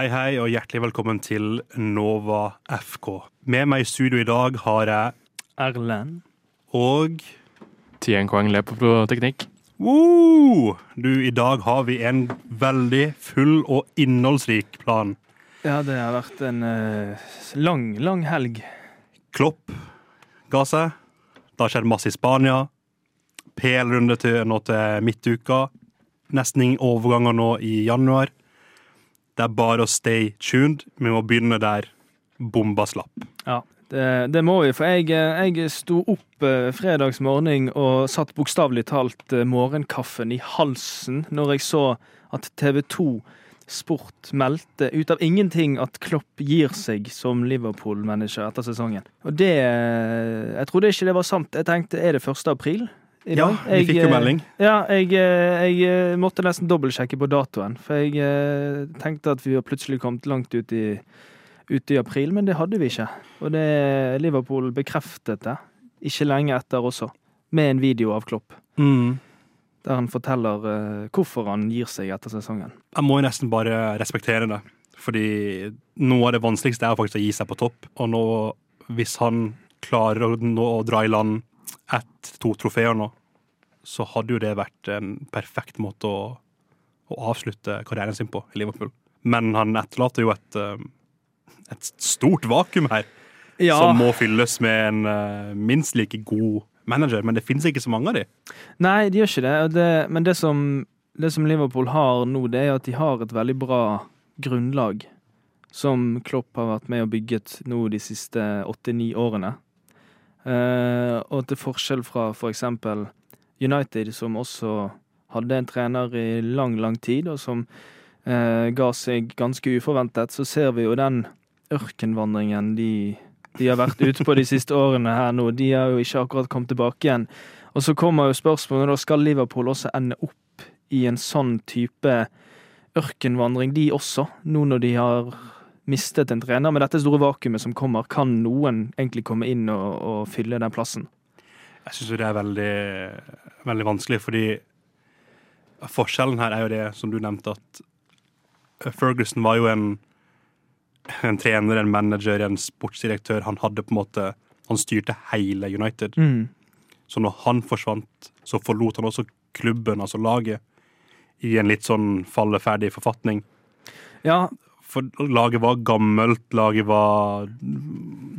Hei, hei, og hjertelig velkommen til Nova FK. Med meg i studio i dag har jeg Erlend. og Tien Kwang Lepo på teknikk. Woo! Du, i dag har vi en veldig full og innholdsrik plan. Ja, det har vært en uh, lang, lang helg. Klopp ga seg. Det har skjedd masse i Spania. PL-runde til nå til midtuka. Nesten ingen overganger nå i januar. Det er bare å stay tuned. Vi må begynne der bomba slapp. Ja, det, det må vi. For jeg, eh, jeg sto opp eh, fredags morgen og satt bokstavelig talt eh, morgenkaffen i halsen når jeg så at TV 2 Sport meldte ut av ingenting at Klopp gir seg som Liverpool-manager etter sesongen. Og det Jeg trodde ikke det var sant. Jeg tenkte er det 1. april? I Ja, vi fikk jo eh, melding. Ja, jeg, eh, jeg eh, måtte nesten dobbeltsjekke på datoen. For jeg tenkte at vi var plutselig kommet langt ut i, ut i april, men det hadde vi ikke. Og det, Liverpool bekreftet det ikke lenge etter også, med en video av Klopp. Mm. Der han forteller hvorfor han gir seg etter sesongen. Jeg må jo nesten bare respektere det. Fordi noe av det vanskeligste er faktisk å gi seg på topp. Og nå, hvis han klarer å, nå, å dra i land ett, to trofeer nå, så hadde jo det vært en perfekt måte å, å avslutte karrieren sin på i Liverpool. Men han etterlater jo et, eh, et stort vakuum her, som må fylles med en eh, minst like god manager. Men det finnes ikke så mange av de. Nei, de gjør ikke det. det men det som, det som Liverpool har nå, det er at de har et veldig bra grunnlag. Som Klopp har vært med og bygget nå de siste åtte-ni årene. Eh, og til forskjell fra for eksempel United, som også hadde en trener i lang, lang tid, og som eh, ga seg ganske uforventet, så ser vi jo den ørkenvandringen de, de har vært ute på de siste årene her nå. De har jo ikke akkurat kommet tilbake igjen. Og så kommer jo spørsmålet, da skal Liverpool også ende opp i en sånn type ørkenvandring, de også, nå når de har mistet en trener. Med dette store vakuumet som kommer, kan noen egentlig komme inn og, og fylle den plassen? Jeg syns det er veldig, veldig vanskelig, fordi forskjellen her er jo det som du nevnte, at Ferguson var jo en, en trener, en manager, en sportsdirektør. Han hadde på en måte Han styrte hele United. Mm. Så når han forsvant, så forlot han også klubben, altså laget, i en litt sånn falleferdig forfatning. Ja, For laget var gammelt, laget var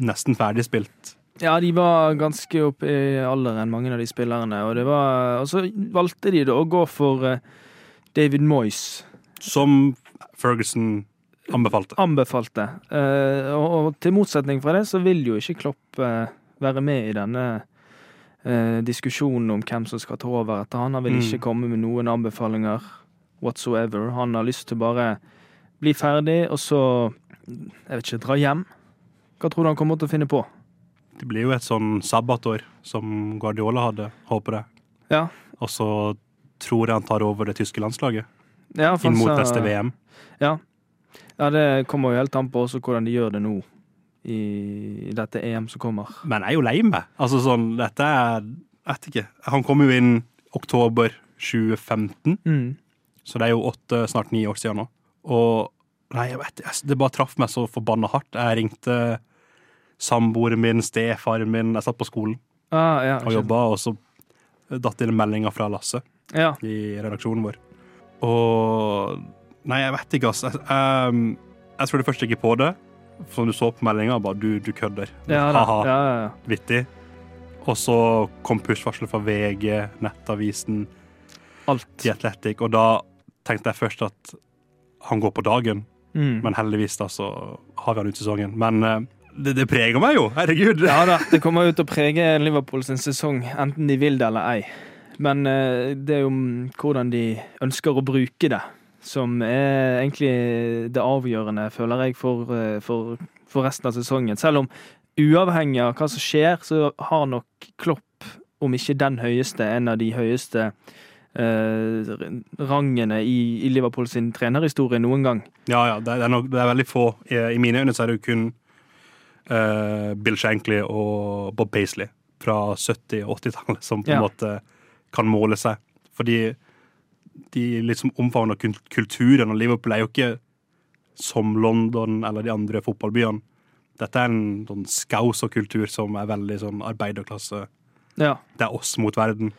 nesten ferdig spilt. ja, de var ganske oppe i alderen, mange av de spillerne. Og, det var, og så valgte de da å gå for eh, David Moyes. Som Ferguson anbefalte. anbefalte. Eh, og, til motsetning fra det, så vil jo ikke Klopp eh, være med i denne diskusjonen om hvem som skal ta over etter han. Han vil Mm. ikke komme med noen anbefalinger whatsoever. Han har lyst til bare bli ferdig, og så jeg vet ikke, dra hjem. Hva tror du han kommer til å finne på? Det blir jo et sånn sabbatår som Guardiola hadde, håper jeg. Ja. Og så tror jeg han tar over det tyske landslaget Ja, inn mot neste VM. Ja. ja, det kommer jo helt an på også hvordan de gjør det nå. I, dette EM som kommer. Men jeg er jo lei meg. Altså sånn, dette er vet ikke. Han kom jo inn oktober 2015, Mm. så det er jo åtte, snart ni år siden nå. Og nei, jeg vet jeg- Det bare traff meg så forbanna hardt. Jeg ringte samboeren min, stefaren min, jeg satt på skolen Ah, ja, og jobba, og så datt det inn meldinger fra Lasse. Ja. i redaksjonen vår. Og Nei, jeg vet ikke, altså. Jeg, jeg, jeg trodde først ikke på det. Som du så på meldinga, bare du, du kødder. Ja. Ha-ha, ja, ja, ja. vittig. Og så kom push-varselet fra VG, Nettavisen, Alt. The Athletic, og da tenkte jeg først at han går på dagen, Mm. men heldigvis da så har vi han ut sesongen. Men eh, det, det preger meg jo, herregud. Ja da, det kommer jo til å prege Liverpool sin sesong, enten de vil det eller ei. Men eh, det er jo mm, hvordan de ønsker å bruke det, som er egentlig det avgjørende, føler jeg, for, eh, for, for resten av sesongen. Selv om uavhengig av hva som skjer, så har nok Klopp, om ikke den høyeste, en av de høyeste rangene i, i Liverpool sin trenerhistorie noen gang. Ja, ja, det, er nok, det er veldig få. I, I mine øyne så er det jo kun eh, Bill Shankly og Bob Paisley fra 70- og 80-tallet som på en Ja. måte kan måle seg. Fordi de liksom omfavner kulturen, og Liverpool er jo ikke som London eller de andre fotballbyene. Dette er en sånn skauserkultur som er veldig sånn arbeiderklasse. Ja. Det er oss mot verden.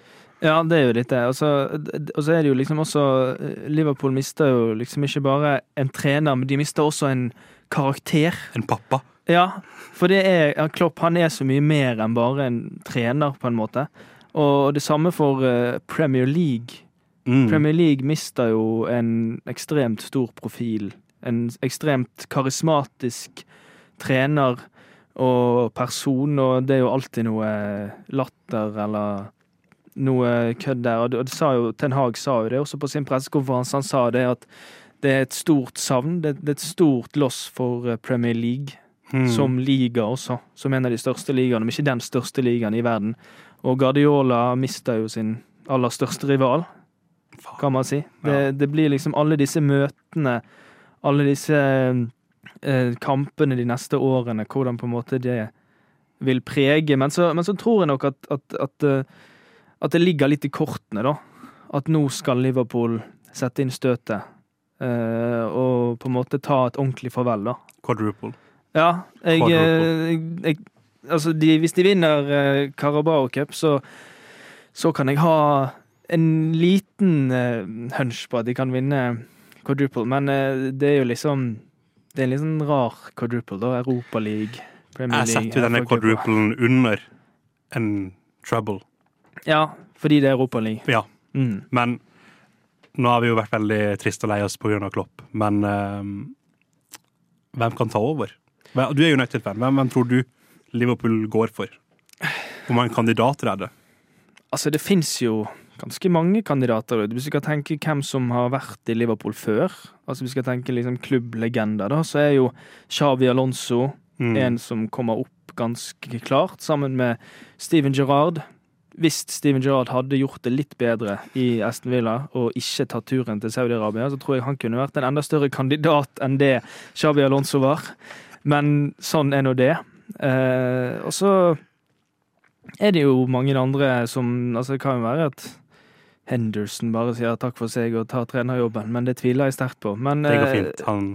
Ja, det er jo litt det. Og så er det jo liksom også Liverpool mister jo liksom ikke bare en trener, men de mister også en karakter. En pappa. Ja, for det er Klopp han er så mye mer enn bare en trener, på en måte. Og det samme for eh, Premier League. Mm. Premier League mister jo en ekstremt stor profil. En ekstremt karismatisk trener og person, og det er jo alltid noe latter eller noe kødd der. Og det, sa jo, Ten Hag sa jo det også på sin pressekonferanse. Han sa det at det er et stort savn. Det, det er et stort loss for eh, Premier League Mm. som liga også, som en av de største ligaene, men ikke den største ligaen i verden. Og Guardiola mista jo sin aller største rival, kan man si. Det, Ja. det blir liksom alle disse møtene, alle disse eh, kampene de neste årene, hvordan på en måte det vil prege. Men så, men så tror jeg nok at, at, at, eh, at det ligger litt i kortene, da. At nå skal Liverpool sette inn støtet. eh, og på en måte ta et ordentlig farvel, da. Quadruple. Ja, jeg, Quadruple. eh, jeg, jeg Altså, de, hvis de vinner eh, Carabao Cup, så, så kan jeg ha en liten eh, hunch på at de kan vinne quadruple, men det er jo liksom Det er en litt sånn rar quadruple, da. Europa League, Premier League Jeg setter jo denne quadruplen under en trouble. Ja, fordi det er Europa League. Ja, Mm. men nå har vi jo vært veldig trist og lei oss pga. Klopp. Men eh, hvem kan ta over? Du er United-fan. Hvem, hvem tror du Liverpool går for? Hvor mange kandidater er det? Altså, det fins jo ganske mange kandidater. Hvis vi skal tenke hvem som har vært i Liverpool før, altså hvis vi skal tenke liksom klubblegender, da, så er jo Xavi Alonso Mm. en som kommer opp ganske klart, sammen med Steven Gerrard. Hvis Steven Gerrard hadde gjort det litt bedre i Aston Villa og ikke tatt turen til Saudi-Arabia, så tror jeg han kunne vært en enda større kandidat enn det Shabi Alonso var. Men sånn er nå det. Eh, og så er det jo mange andre som Altså, det kan jo være at Henderson bare sier takk for seg og tar trenerjobben, men det tviler jeg sterkt på. Men Det går eh, fint. Han,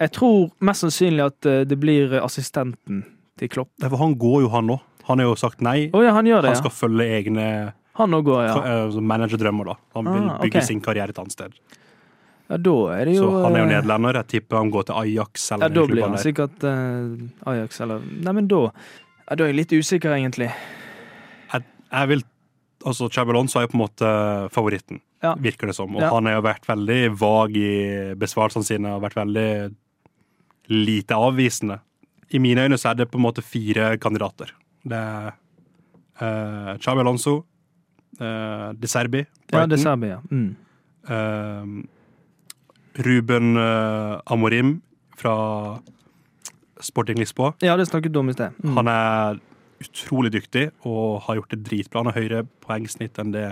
jeg tror mest sannsynlig at eh, det blir assistenten til Klopp. Nei, for han går jo, han òg. Han har jo sagt nei. Oh, ja, han det, Han ja. skal følge egne Han går, ja. eh, managerdrømmer, da. Han vil Ah, bygge okay. sin karriere et annet sted. ja. Da er det jo Så han er jo eh, nederlender. Jeg tipper han går til Ajax Ja, da blir han der. sikkert uh, Ajax, eller Nei, men da ja, Da er jeg litt usikker, egentlig. Jeg vil Altså, Xabi er jo på en måte favoritten, Ja. virker det som. Og Ja. han har jo vært veldig vag i besvarelsene sine og vært veldig lite avvisende. I mine øyne så er det på en måte fire kandidater. Det er uh, Xabi Alonso, uh, De Serbi, Ja, De Serbi, ja. Mm. Uh, Ruben eh, Amorim fra Sporting Lisboa. Ja, det snakket du om i sted. Mm. Han er utrolig dyktig og har gjort det dritbra. Han har høyere poengsnitt enn det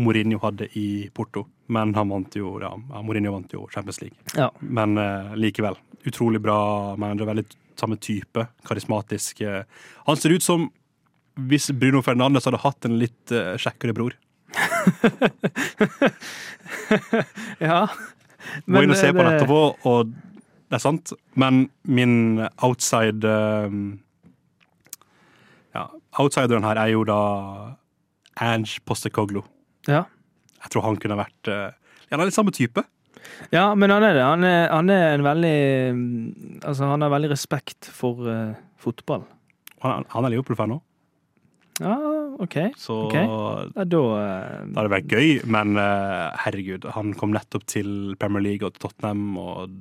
Mourinho hadde i Porto. Men han vant jo, ja, Mourinho vant jo Champions League. Ja. Men uh, likevel. Utrolig bra manager. Veldig samme type. Karismatisk. eh. Han ser ut som hvis Bruno Fernandes hadde hatt en litt uh, kjekkere bror. Ja. Må inn og se på det- det etterpå, og det er sant. Men min outside uh, Ja, outsideren her er jo da Ange Postekoglu. Ja. Jeg tror han kunne vært uh, Han er litt samme type. Ja, men han er det. Han er, han er en veldig Altså, han har veldig respekt for uh, fotball. Han, han er Liverpool-fan òg, Ja, OK. så okay. Ja, da hadde det hadde vært gøy. Men eh, herregud, han kom nettopp til Premier League og Tottenham, og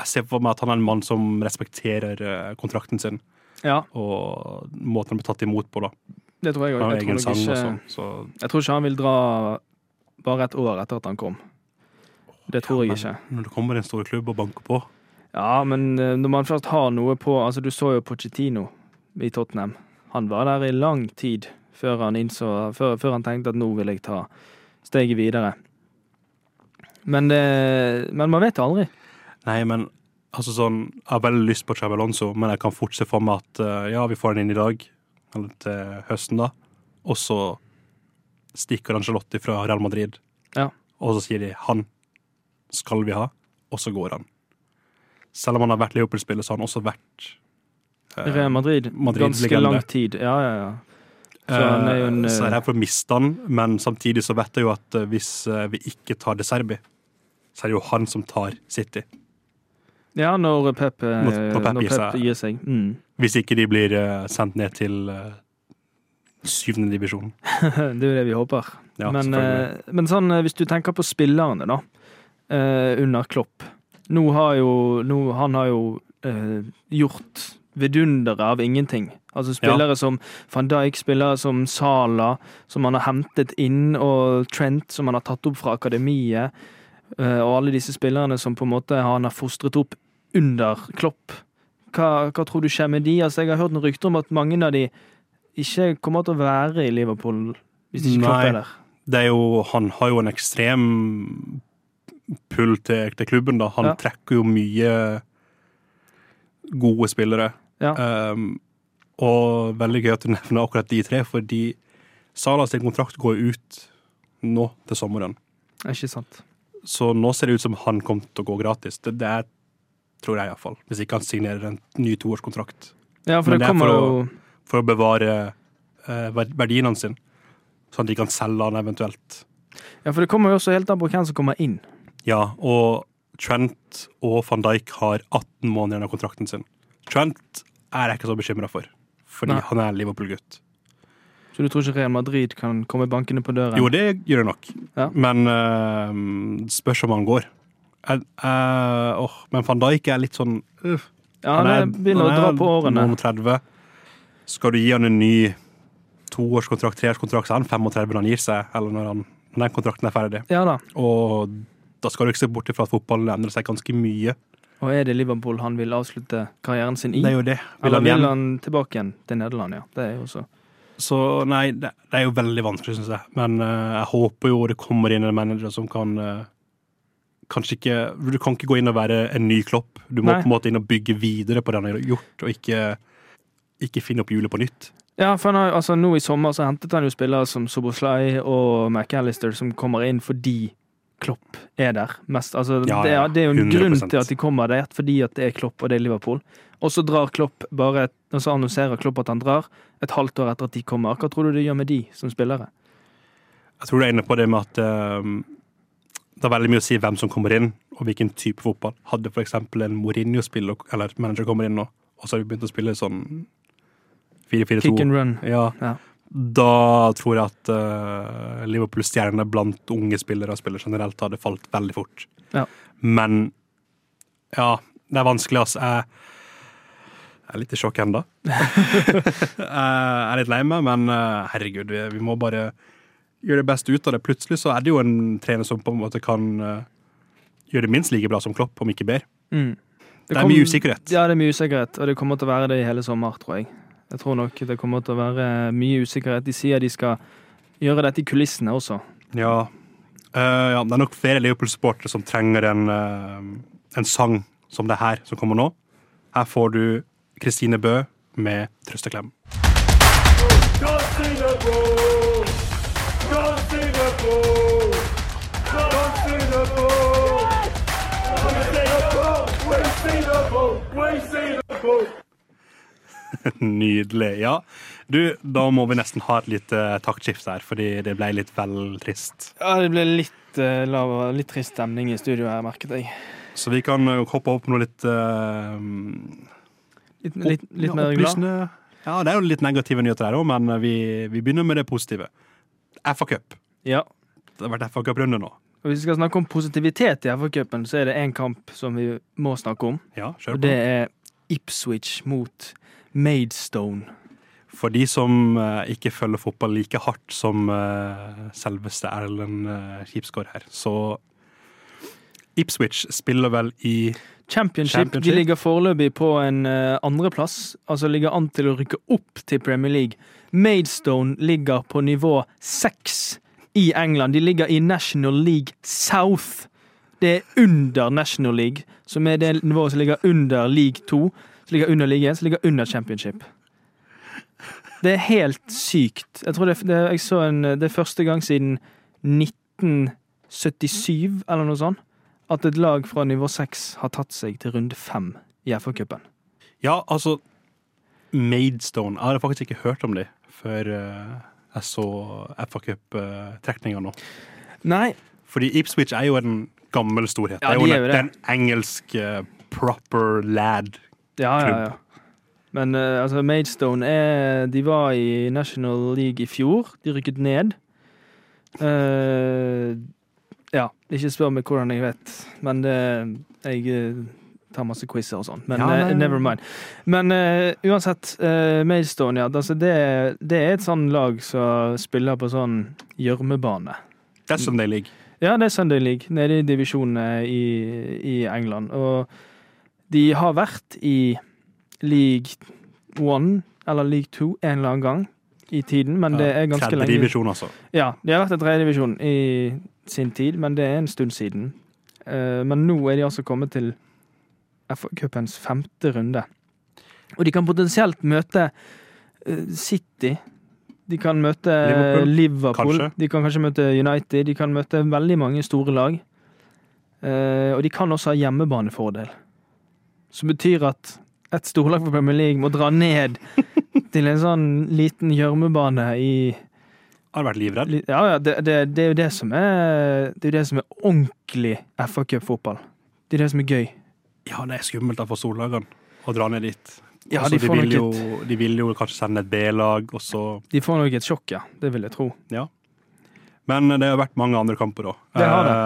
jeg ser for meg at han er en mann som respekterer eh, kontrakten sin, Ja, og måten han ble tatt imot på, da. det tror jeg òg. Jeg, nok også, jeg tror ikke han vil dra bare et år etter at han kom. Det tror jeg ikke. Når det kommer en stor klubb og banker på Ja, men eh, når man først har noe på Altså, du så jo Pochettino i Tottenham. Han var der i lang tid før han innså Før, før han tenkte at nå vil jeg ta steget videre. Men, det, men man vet aldri. Nei, men altså sånn Jeg har veldig lyst på Xabi Alonso, men jeg kan fort se for meg at eh, ja, vi får han inn i dag, eller til høsten, da. Og så stikker Angelotti fra Real Madrid. Ja. Og så sier de 'han skal vi ha', og så går han. Selv om han har vært Leopold-spiller, så har han også vært Real Madrid, ganske Madrid-legende. lang tid. Ja, ja, ja. Så er jo en, Eh, så er det redd for å miste han, men samtidig så vet jeg jo at eh, hvis eh, vi ikke tar De Serbi, så er det jo han som tar City. Ja, når Pep, eh, Når- når Pep når Pep seg. gir seg. Mm. Hvis ikke de blir eh, sendt ned til eh, syvende divisjon. det er jo det vi håper. Ja, men, eh, men sånn, eh, hvis du tenker på spillerne, da, eh, under Klopp Nå har jo nå, Han har jo eh, gjort vidundere av ingenting. Altså spillere som van Dijk, spillere som Sala, som han har hentet inn, og Trent, som han har tatt opp fra akademiet, eh, og alle disse spillerne som på en måte han har fostret opp under Klopp. Hva, hva tror du skjer med de? Altså, jeg har hørt noen rykter om at mange av de ikke kommer til å være i Liverpool hvis ikke Klopp Nei. er der. Det er jo, han har jo en ekstrem pull til, til klubben, da. Han Ja. trekker jo mye gode spillere. Ja. Um, og veldig gøy at du nevner akkurat de tre, fordi Salas sin kontrakt går ut nå til sommeren. Ikke sant. Så nå ser det ut som han kommer til å gå gratis. Det, det er, tror jeg iallfall. Hvis ikke han signerer en ny toårskontrakt. Ja, for Men det det er kommer for jo For å bevare eh, verdiene verdien sin. Sånn at de kan selge han eventuelt. Ja, for det kommer jo også helt an på hvem som kommer inn. Ja, og Trent og van Dijk har 18 måneder av kontrakten sin. Trent er jeg ikke så bekymra for, fordi Nei. han er Liverpool-gutt. Så du tror ikke Real Madrid kan komme bankende på døren? Jo, det gjør det nok, Ja. men uh, spørs om han går. Jeg, eh, åh, men van Dijk er litt sånn uh, ja, han er, begynner å dra er på årene. noen og 30. Skal du gi han en ny toårskontrakt, treårskontrakt, så er han 35 når han gir seg, eller når, han, når den kontrakten er ferdig. Ja da. Og da skal du ikke se bort ifra at fotballen endrer seg ganske mye. Og er det Liverpool han vil avslutte karrieren sin i? Det er jo det. Vil Eller han vil han tilbake igjen til Nederland, ja. Det er jo så. Så nei, det, det er jo veldig vanskelig, syns jeg. Men uh, jeg håper jo det kommer inn en manager som kan uh, Kanskje ikke Du kan ikke gå inn og være en ny klopp. Du må Nei. på en måte inn og bygge videre på det han har gjort, og ikke, ikke finne opp hjulet på nytt. Ja, for han har, altså Nå i sommer så hentet han jo spillere som Soboslai og McAllister som kommer inn fordi Klopp er der. Mest, altså, Ja, det, ja, er, det er jo en 100%. grunn til at de kommer der, fordi at det er Klopp og det er Liverpool. Og så drar Klopp bare og så annonserer Klopp at han drar et halvt år etter at de kommer. Hva tror du det gjør med de som spillere? Jeg tror du er inne på det med at eh, det er veldig mye å si hvem som kommer inn, og hvilken type fotball. Hadde eksempel en Mourinho-spiller eller manager kommer inn nå, og så har vi begynt å spille sånn 4-4-2 Kick and run. Ja. Ja. Da tror jeg at uh, Liverpool-stjernene blant unge spillere og spillere generelt hadde falt veldig fort. Ja. Men ja, det er vanskelig, altså. Jeg, jeg er litt i sjokk ennå. jeg er litt lei meg, men uh, herregud, vi, vi må bare gjøre det beste ut av det. Plutselig så er det jo en trener som på en måte kan uh, gjøre det minst like bra som Klopp, om ikke bedre. Mm. Det er kom- mye usikkerhet. Ja, det er mye usikkerhet, og det kommer til å være det i hele sommer, tror jeg. Jeg tror nok det kommer til å være mye usikkerhet. De sier de skal gjøre dette i kulissene også. Ja. Uh, ja, det er nok flere Liverpool-supportere som trenger en, uh, en sang som det her som kommer nå. Her får du Kristine Bø med 'Trøsteklem'. Go Nydelig. Ja. Du, da må vi nesten ha et lite taktskift her, fordi det ble litt vel trist. Ja, det ble litt, uh, lav, litt trist stemning i studio her, merket jeg. Så vi kan eh, hoppe opp på noe litt uh, Litt, litt, litt ja, mer glad. Ja, det er jo litt negative nyheter her òg, men eh, vi, vi begynner med det positive. FA Cup. Ja. Det har vært FA Cup-runde nå. Og hvis vi skal snakke om positivitet i FA-cupen, så er det én kamp som vi må snakke om. Ja, kjør på. Og det er Ipswich mot Maidstone. For de som eh, ikke følger fotball like hardt som eh, selveste Erlend uh, Kipsgaard her, så Ipswich spiller vel i Championship, Championship. de ligger foreløpig på en andreplass. Altså ligger an til å rykke opp til Premier League. Maidstone ligger på nivå seks i England. De ligger i National League South. Det er under National League, som er det nivået som ligger under League 2. Som ligger under ligaen, 1, som ligger under Championship. Det er helt sykt. Jeg tror det, det, jeg så en, det er første gang siden 1977, eller noe sånt, at et lag fra nivå seks har tatt seg til runde fem i FA-cupen. Ja, altså Maidstone. Jeg hadde faktisk ikke hørt om dem før eh, jeg så FA Cup-trekninga nå. Nei, Fordi Ipswich er jo en gammel storhet. Ja, det er jo, de er jo er det. en engelsk proper lad. Ja, ja, ja. Men uh, altså, Maidstone er De var i National League i fjor. De rykket ned. Uh, ja, ikke spør meg hvordan jeg vet, men det Jeg eh, tar masse quizer og sånn. Men Ja, nei. never mind. Men uh, uansett, uh, Maidstone, ja. Altså, det, det er et sånn lag som spiller på sånn gjørmebane. Det er Sunday League. Ja, det er Sunday League, nede i divisjonene i, i England. Og de har vært i League One, eller League Two, en eller annen gang i tiden, men det er ganske lenge Tredjedivisjon, altså. Ja, de har vært i tredje divisjon i sin tid, men det er en stund siden. Eh, men nå er de altså kommet til FA-cupens femte runde. Og de kan potensielt møte eh, City. De kan møte Liverpool, Liverpool. kanskje. De kan kanskje møte United. De kan møte veldig mange store lag. Eh, og de kan også ha hjemmebanefordel. Som betyr at et storlag for Premier League må dra ned til en sånn liten gjørmebane i Har vært livredd. Ja, ja, det, det, det er jo det som er Det er jo det som er ordentlig FA-cupfotball. Det er det som er gøy. Ja, det er skummelt for storlagene å dra ned dit. Ja, Altså, de får vil nok jo, de vil jo kanskje sende et B-lag, og så De får nok et sjokk, ja. Det vil jeg tro. Ja. Men det har vært mange andre kamper òg. Det har det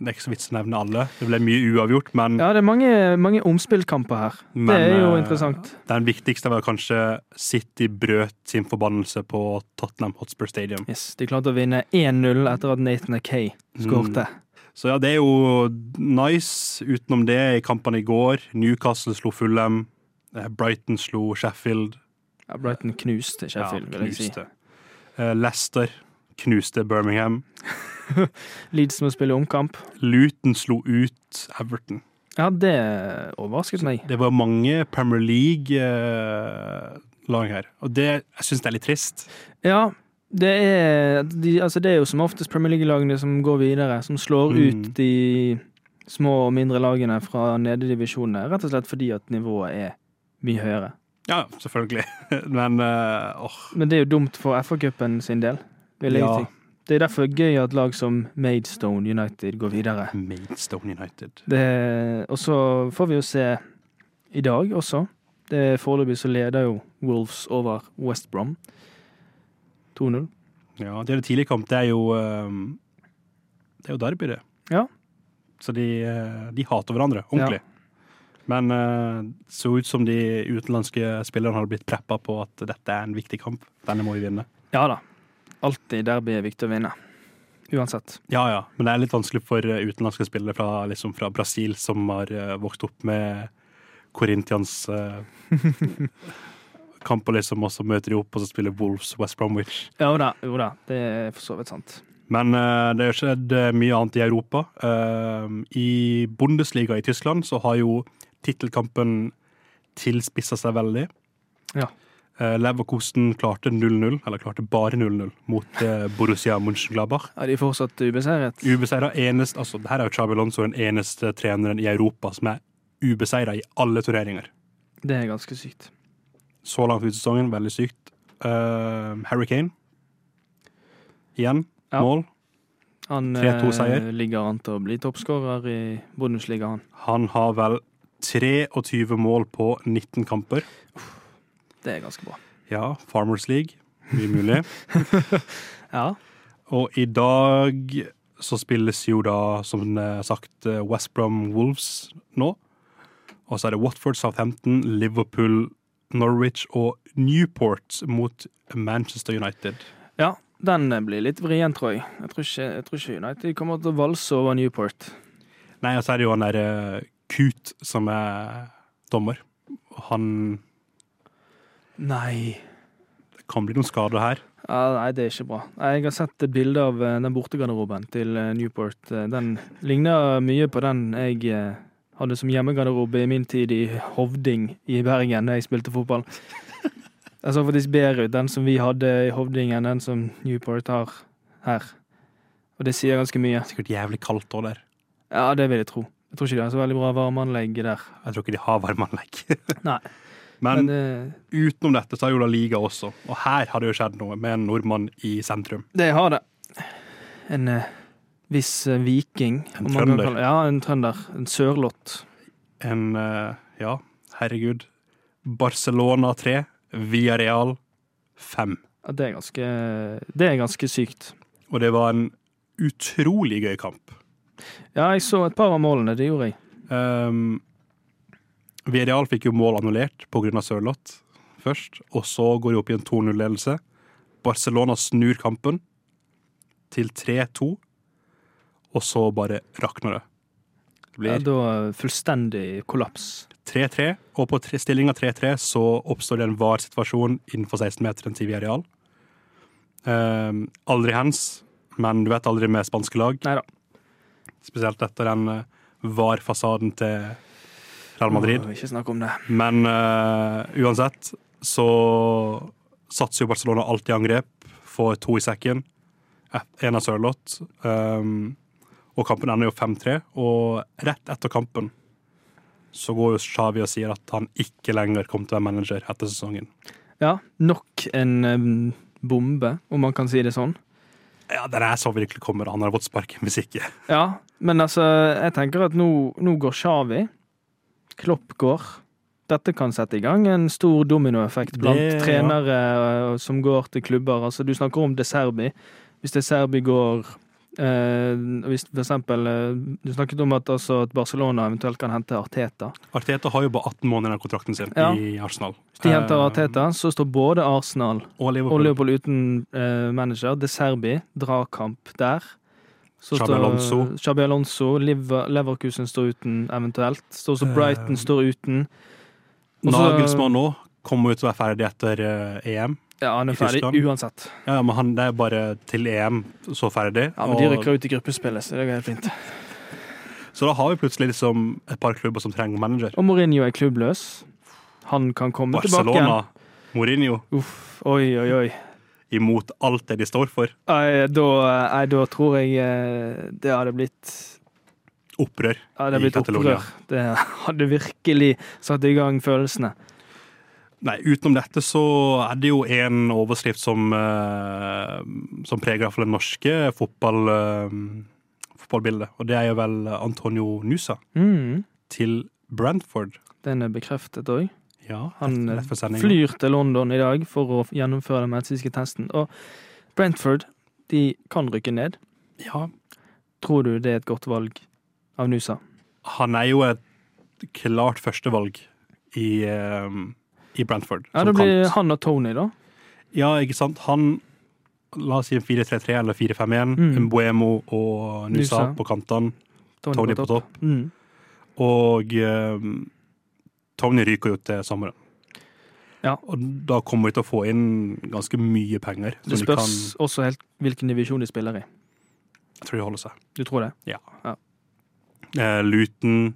er ikke så vits å nevne alle. Det ble mye uavgjort, men, Ja, det er mange, mange omspillkamper her. men det er jo eh, interessant. Den viktigste var kanskje City brøt sin forbannelse på Tottenham Hotspur Stadium. Yes, De klarte å vinne 1-0 etter at Nathan Akay skårte. Så ja, det er jo nice. Utenom det, i kampene i går Newcastle slo Fulham. eh, Brighton slo Sheffield. Ja, Brighton knuste Sheffield, Ja, vil jeg si. Eh, Leicester knuste Birmingham. Leeds må spille omkamp. Luton slo ut Everton. Ja, det overrasket meg. Det var mange Premier League-lag her, og det, jeg syns det er litt trist. Ja, det er, de, altså det er jo som oftest Premier League-lagene som går videre, som slår Mm. ut de små og mindre lagene fra nededivisjonene, rett og slett fordi at nivået er mye høyere. Ja, selvfølgelig. Men åh. Uh, oh. Men det er jo dumt for FA-cupen sin del, vil jeg Ja. si. Det er derfor gøy at lag som Maidstone United går videre. Maidstone United. Det, og så får vi jo se i dag også. Det Foreløpig så leder jo Wolves over West Brom. 2-0. Ja, det er det tidlig kamp. Det er jo eh, Det er jo derby, det. Ja. Så de, eh, de hater hverandre ordentlig. Men eh, det så ut som de utenlandske spillerne hadde blitt preppa på at dette er en viktig kamp. Denne må vi vinne. Ja da. Alltid derby er viktig å vinne. Uansett. Ja, ja. Men det er litt vanskelig for eh, utenlandske spillere fra, liksom fra Brasil som har eh, vokst opp med Corintians kamp og liksom, og så møter de opp, og så spiller Wolves West Bromwich. Jo da, jo da. Det er for så vidt sant. Men eh, det har skjedd eh, mye annet i Europa. Eh, I Bundesliga i Tyskland så har jo tittelkampen tilspissa seg veldig. Ja. Eh, Leverkosten klarte 0-0, eller klarte bare 0-0, mot eh, Borussia Mönchengladbach. Er de fortsatt ubeseiret? Ubeseira eneste, altså det her er jo Chabi Lonzo den eneste treneren i Europa som er ubeseira i alle turneringer. Det er ganske sykt. Så langt ut i sesongen, veldig sykt. Uh, Harry Kane. Igjen. Ja. Mål. Han 3-2-seier. Han ligger an til å bli toppskårer i Bundesliga, han. Han har vel 23 mål på 19 kamper. Det er ganske bra. Ja, Farmers League. Mye mulig. Ja. Og i dag så spilles jo da, som eh, sagt, eh, West Brom Wolves nå. Og så er det Watford, Southampton, Liverpool, Norwich og Newport mot Manchester United. ja. Den blir litt vrien, tror jeg. Jeg tror ikke, jeg tror ikke United kommer til å valse over Newport. Nei, og så er det jo han derre Kut som er dommer. Han Nei. Det kan bli noen skader her. Ja, nei, det er ikke bra. Jeg har sett et bilde av eh, den bortegarderoben til eh, Newport. Eh, Den ligner mye på den jeg hadde som hjemmegarderobe i min tid i Hovding i Bergen da jeg spilte fotball. Den så faktisk bedre ut, den som vi hadde i Hovding, enn den som Newport har her. Og det sier ganske mye. Sikkert jævlig kaldt òg der. Ja, det vil jeg tro. Jeg tror ikke de har så veldig bra varmeanlegg der. Jeg tror ikke de har varmeanlegg. Nei. Men Men det, utenom dette så har jo La Liga også, og her har det jo skjedd noe med en nordmann i sentrum. det har det. En eh, viss eh, viking. En trønder. kalle- Ja, en trønder. En sørlott. En eh, Ja, herregud. Barcelona 3, Villarreal 5. Ja, det er ganske Det er ganske sykt. Og det var en utrolig gøy kamp. Ja, jeg så et par av målene. Det gjorde jeg. Um, Villarreal fikk jo mål annullert pga. Sørloth først, og så går de opp i en 2-0-ledelse. Barcelona snur kampen til 3-2, og så bare rakner det. Det Ja, blir da eh, fullstendig kollaps. 3-3, og på stillinga 3-3 så oppstår det en var-situasjon innenfor 16-meteren til Villarreal. Um, aldri hands, men du vet aldri med spanske lag. Neida. Spesielt etter den eh, var-fasaden til Real Madrid. Ikke snakk om det. Men uh, uansett så satser jo Barcelona alltid i angrep, får to i sekken. En av Sørloth. Um, og kampen ender jo 5-3. Og rett etter kampen så går jo Xavi og sier at han ikke lenger kommer til å være manager etter sesongen. Ja, nok en um, bombe, om man kan si det sånn. Ja, den er så virkelig kommer. Han har fått sparken hvis ikke. Ja, men altså, jeg tenker at nå, nå går Xavi. Klopp går. Dette kan sette i gang en stor dominoeffekt blant Det- trenere ja. som går til klubber. Altså, du snakker om De Serbi. Hvis De Serbi går eh, Hvis for eksempel eh, Du snakket om at, altså, at Barcelona eventuelt kan hente Arteta. Arteta har jo bare 18 måneder av kontrakten sin Ja. i Arsenal. Hvis de henter Eh, Arteta, så står både Arsenal og Liverpool. og Liverpool uten eh, manager. De Serbi, dragkamp der. Så Xabi Alonso. Xabi Alonso. Lever, Leverkusen står uten eventuelt. Står også Brighton Eh, står uten. Også, Nagelsmann nå kommer jo til å være ferdig etter eh, EM. Ja, han er ferdig uansett. Ja, men han, det er bare til EM så ferdig. Ja, men De rykker ut i gruppespillet, så det går helt fint. Så da har vi plutselig liksom et par klubber som trenger manager. Og Mourinho er klubbløs. Han kan komme tilbake Barcelona. Mourinho, Uff, oi, oi, oi. Imot alt det de står for. Nei, da, nei, da tror jeg eh, det hadde blitt Opprør. ja, det hadde I Catalonia. opprør. Det hadde virkelig satt i gang følelsene. Nei, utenom dette så er det jo en overskrift som, eh, som preger iallfall det norske fotball, eh, fotballbildet. Og det er jo vel Antonio Nusa Mm, til Brentford. den er bekreftet òg. Ja, Han flyr til London i dag for å gjennomføre den medisinske testen. Og Brentford de kan rykke ned. Ja, Tror du det er et godt valg av Nusa? han er jo et klart førstevalg i, eh, i Brentford. Ja, Det blir kant. han og Tony, da. Ja, ikke sant? Han La oss si 4-3-3 eller 4-5-1. Mm. Mbuemo og Nusa, Nusa. på kantene. Tony på topp. Mm. Og eh, Tony ryker jo til sommeren. Ja. Og da kommer vi til å få inn ganske mye penger. Det spørs de spørs også helt hvilken divisjon de spiller i. jeg tror de holder seg. Du tror det? Eh, Luton,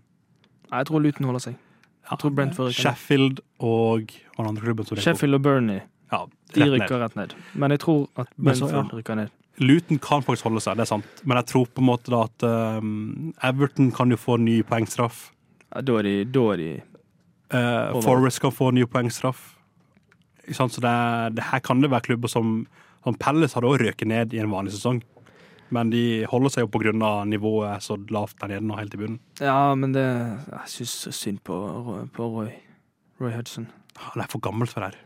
Nei, jeg tror Luton holder seg. ja, tror Brentford rykker. Sheffield og hva andre klubben som? Sheffield og Burnley Ja, de rykker rett ned. Men jeg tror at Brentford ja. rykker ned. Luton kan faktisk holde seg, det er sant. Men jeg tror på en måte da at um, Everton kan jo få ny poengstraff. Ja, da er de, da er de Uh, Over. Forest kan få ny poengstraff. Så det, det her kan det være klubber som, som Palace hadde også røket ned i en vanlig sesong. Men de holder seg jo av nivået så lavt der nede nå, helt i bunnen. Ja, men det Jeg syns synd på, på Roy. Roy Hudson. Han er for gammel for det her.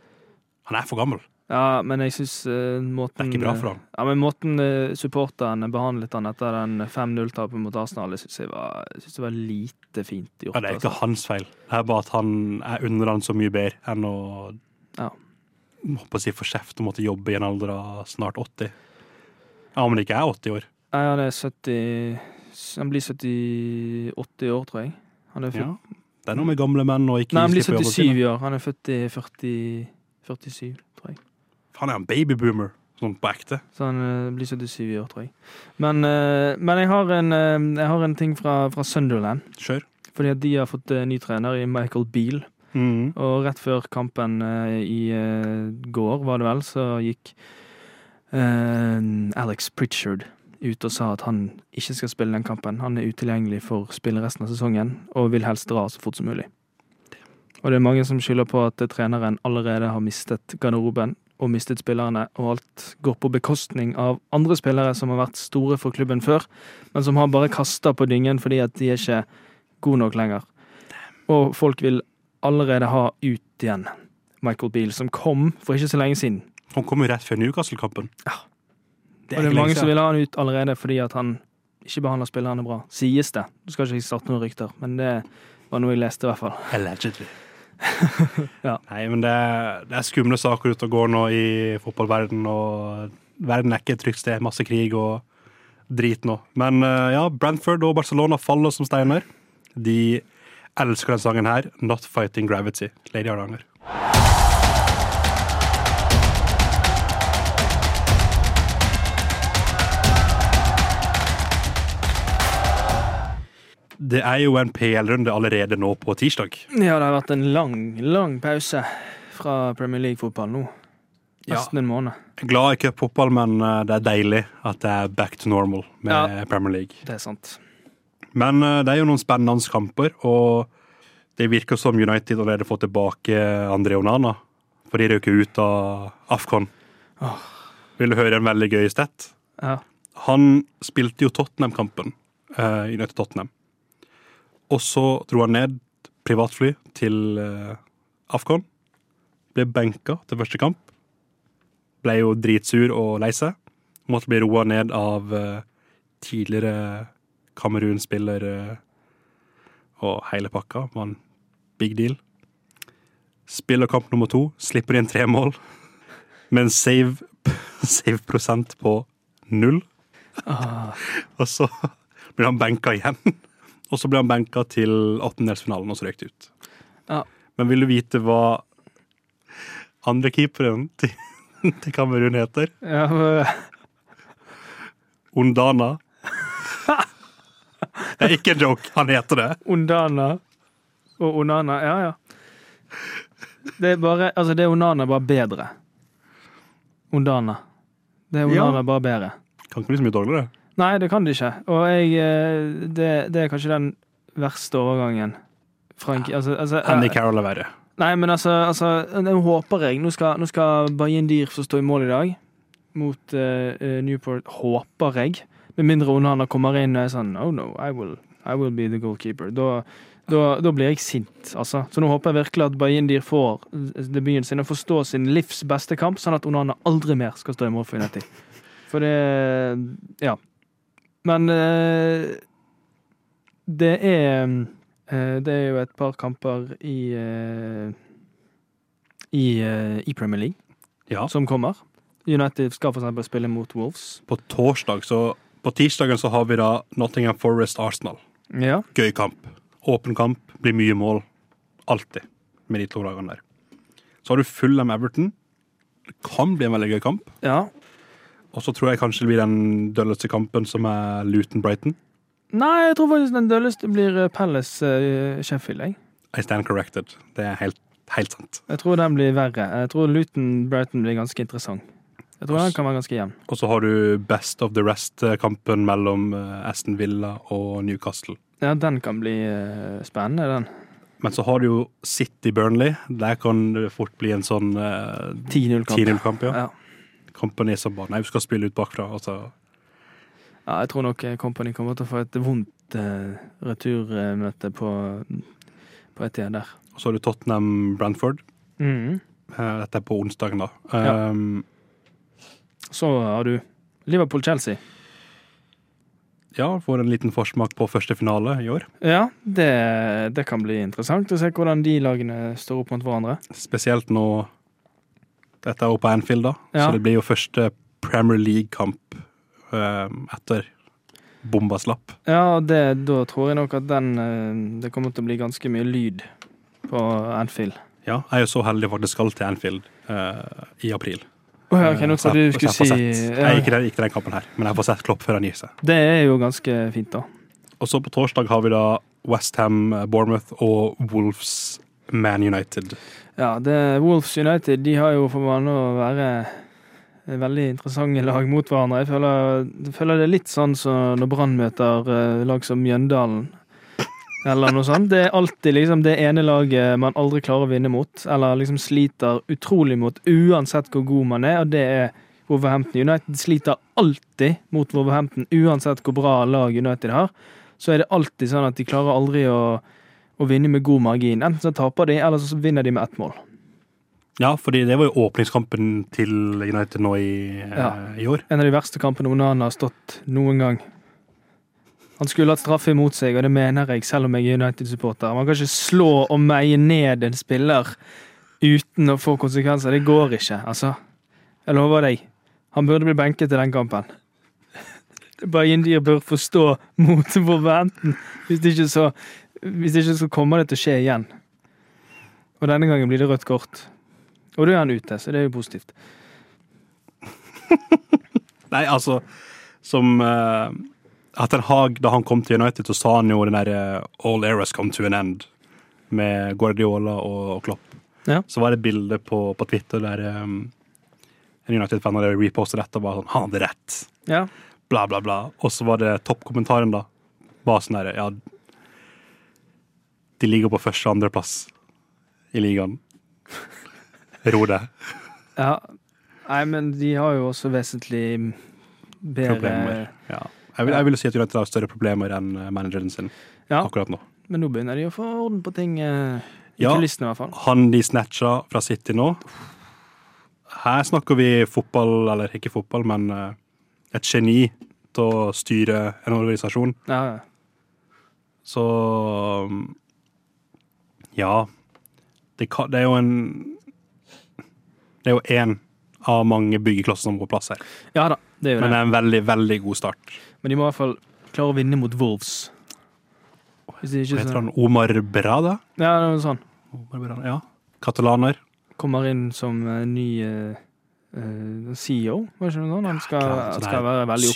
Han er for gammel. Ja, men jeg syns måten Det er ikke bra for ham. Ja, men måten uh, supporterne behandlet han etter den 5-0-tapet mot Arsenal, det syns jeg, var- jeg synes det var lite fint gjort. Ja, det er ikke altså. hans feil. Det er bare at han er under han så mye bedre enn å Ja. på å si få kjeft og måtte jobbe i en alder av snart 80. Ja, han ikke er 80 år. Nei, han er 70 Han blir 70 80 år, tror jeg. Han er, Ja. Det er noe med gamle menn og ikke Nei, han blir 77 i år. Han er født i 40, 47, tror jeg. Han er en babyboomer, sånn på ekte. Så han uh, blir 77 i år, tror jeg. Men, uh, men jeg, har en, uh, jeg har en ting fra, fra Sunderland. Kjør. Fordi at de har fått ny trener i Michael Beale. Mm. Og rett før kampen i går, var det vel, så gikk Alex Pritchard ut og sa at han ikke skal spille den kampen. Han er utilgjengelig for spille resten av sesongen, og vil helst dra så fort som mulig. Og det er mange som skylder på at treneren allerede har mistet garderoben og mistet spillerne, og alt går på bekostning av andre spillere som har vært store for klubben før, men som har bare kasta på dyngen fordi at de er ikke gode nok lenger. Og folk vil allerede ha ut igjen Michael Beale, som kom for ikke så lenge siden. Han kom jo rett før Newcastle-kampen. Ja. Det Og det er mange som vil ha han ut allerede fordi at han ikke behandler spillerne bra. Sies det. Du skal ikke starte noen rykter, men det var noe jeg leste, i hvert fall. Allegedly. Ja. Nei, men det, det er skumle saker ute og går nå i fotballverden og verden er ikke et trygt sted. Masse krig og drit nå. Men eh, ja, Brentford og Barcelona faller som steiner. De elsker den sangen her. Not Fighting Gravity. Lady Hardanger. Det er jo en PL-runde allerede nå på tirsdag. Ja, det har vært en lang, lang pause fra Premier League-fotball nå. Ja. Nesten en måned. Glad i cupfotball, men eh, det er deilig at det er back to normal med Ja. Premier League. Det er sant. Men eh, det er jo noen spennende kamper, og det virker som United allerede får tilbake André Onana. For de røk ut av Afcon. Oh. Vil du høre en veldig gøy sted? Ja. Han spilte jo Tottenham-kampen. Uh, United Tottenham. Og så dro han ned privatfly til eh, Afcon. Ble benka til første kamp. Ble jo dritsur og lei seg. Måtte bli roa ned av eh, tidligere Kamerun-spiller eh, og hele pakka. Var en big deal. Spiller kamp nummer to, slipper inn tre mål. Med en save, save prosent på null. Ah, Og så blir han benka igjen. Og så ble han benka til åttendelsfinalen, og så røyk det ut. Ja. Men vil du vite hva andre keeperen til, til Kamerun heter? ja, men... Ondana. Det er ikke en joke, han heter det. Ondana og Onana. Ja, ja. Det er bare Altså, det er Onana bare bedre. Ondana. Det er Ja. Bare bedre. Kan ikke bli så mye dårligere. Nei, det kan de ikke. Og jeg eh, Det, det er kanskje den verste overgangen. Frank, altså, altså, Andy eh, Carroll er verre. Nei, men altså, altså Nå håper jeg Nå skal, nå skal Bayern Dier få stå i mål i dag mot eh, Newport. Håper jeg. Med mindre Onana kommer inn og er sånn Oh no, I will, I will be the goalkeeper. Da, da, da blir jeg sint, altså. Så nå håper jeg virkelig at Bayindir får debuten sin og får stå sin livs beste kamp, sånn at Onana aldri mer skal stå i mål for United. For det Ja. Men eh, det er eh, Det er jo et par kamper i eh, i, eh, i Premier League Ja. som kommer. United skal eksempel spille mot Wolves. På torsdag, så På tirsdagen så har vi da Nottingham Forest Arsenal. Ja. Gøy kamp. Åpen kamp, blir mye mål. Alltid. Med de to lagene der. Så har du Fulham Everton. Det kan bli en veldig gøy kamp. ja. Og så tror jeg kanskje det blir den dølleste kampen, som er Luton Brighton. Nei, jeg tror faktisk den dølleste blir eh, Palace uh, Sheffield. Jeg. I stand corrected. Det er helt, helt sant. jeg tror den blir verre. Jeg tror Luton Brighton blir ganske interessant. Jeg tror den kan være ganske jevn. Og så har du best of the rest-kampen mellom eh, Aston Villa og Newcastle. Ja, den kan bli eh, spennende, den. Men så har du jo City Burnley. Der kan det fort bli en sånn uh, 10-0-kamp. 10-0-kamp. Ja. Ja. Kompani som bare Nei, vi skal spille ut bakfra. Altså. ja, jeg tror nok eh, Company kommer til å få et vondt eh, returmøte på, på et tid der. og så har du Tottenham Brantford. Mhm. Eh, dette er på onsdagen, da. Ja. Um, Så har du Liverpool-Chelsea. ja, får en liten forsmak på første finale i år. Ja, det, det kan bli interessant å se hvordan de lagene står opp mot hverandre. Spesielt nå Dette er jo på Anfield, da, Ja. så det blir jo første Premier League-kamp eh, etter bomba slapp. Ja, det, da tror jeg nok at den eh, Det kommer til å bli ganske mye lyd på Anfield. Ja, jeg er jo så heldig faktisk skal til Anfield eh, i april. Oh, ja, ok, nå trodde du skulle jeg si Jeg gikk til ikke den kampen her, men jeg får sett Klopp før han gir seg. Det er jo ganske fint, da. Og så på torsdag har vi da Westham, Bournemouth og Wolves Man United. Ja, det, Wolves United de har jo for vane å være veldig interessante lag mot hverandre. Jeg føler, jeg føler det er litt sånn som når Brann møter eh, lag som Mjøndalen. Eller noe sånt. Det er alltid liksom det ene laget man aldri klarer å vinne mot. Eller liksom sliter utrolig mot, uansett hvor god man er, og det er Wolverhampton. United sliter alltid mot Wolverhampton, uansett hvor bra lag United har. Så er det alltid sånn at de klarer aldri å, å vinner med god margin. Enten så taper de, eller så vinner de med ett mål. Ja, fordi det var jo åpningskampen til United nå i, eh, Ja. i år. En av de verste kampene Onana har stått noen gang. Han skulle hatt straffe imot seg, og det mener jeg, selv om jeg er United-supporter. Man kan ikke slå og meie ned en spiller uten å få konsekvenser. Det går ikke, altså. Jeg lover deg. Han burde bli benket i den kampen. Bare indier bør forstå mot forventen. Hvis det ikke så Hvis ikke så kommer det til å skje igjen. Og denne gangen blir det rødt kort. Og da er han ute, så det er jo positivt. Nei, altså Som uh, Etter Hag, da han kom til United, så sa han jo den derre All eras come to an end med Guardiola og, og Klopp. Ja. Så var det et bilde på, på Twitter der um, en United-fan hadde repostet dette og var sånn Han hadde rett. Ja. Bla, bla, bla. Og så var det toppkommentaren, da. Var sånn derre Ja, de ligger på første- og andreplass i ligaen. Ro deg. Ja. Nei, men de har jo også vesentlig bedre Problemer. Ja. Jeg vil, jeg vil si at United har større problemer enn eh, manageren sin Ja, akkurat nå. men nå begynner de å få orden på ting eh, i Ja. kulissene, i hvert fall. Han de snatcha fra City nå Her snakker vi fotball, eller ikke fotball, men eh, et geni til å styre en organisasjon. Ja, ja. Så um, Ja. Det, kan, det er jo en Det er jo én av mange byggeklosser som går plass her. ja da, det er jo Men det er en veldig, veldig god start. Men de må i hvert fall klare å vinne mot Wolves. Hvis de Hva ikke heter så... han? Omar Brada? Ja, det er sånn. Omar Brada? Ja. Katalaner. Kommer inn som uh, ny eh, eh, CEO, var det ikke noe sånt? Han skal, Ja, klar, så skal være veldig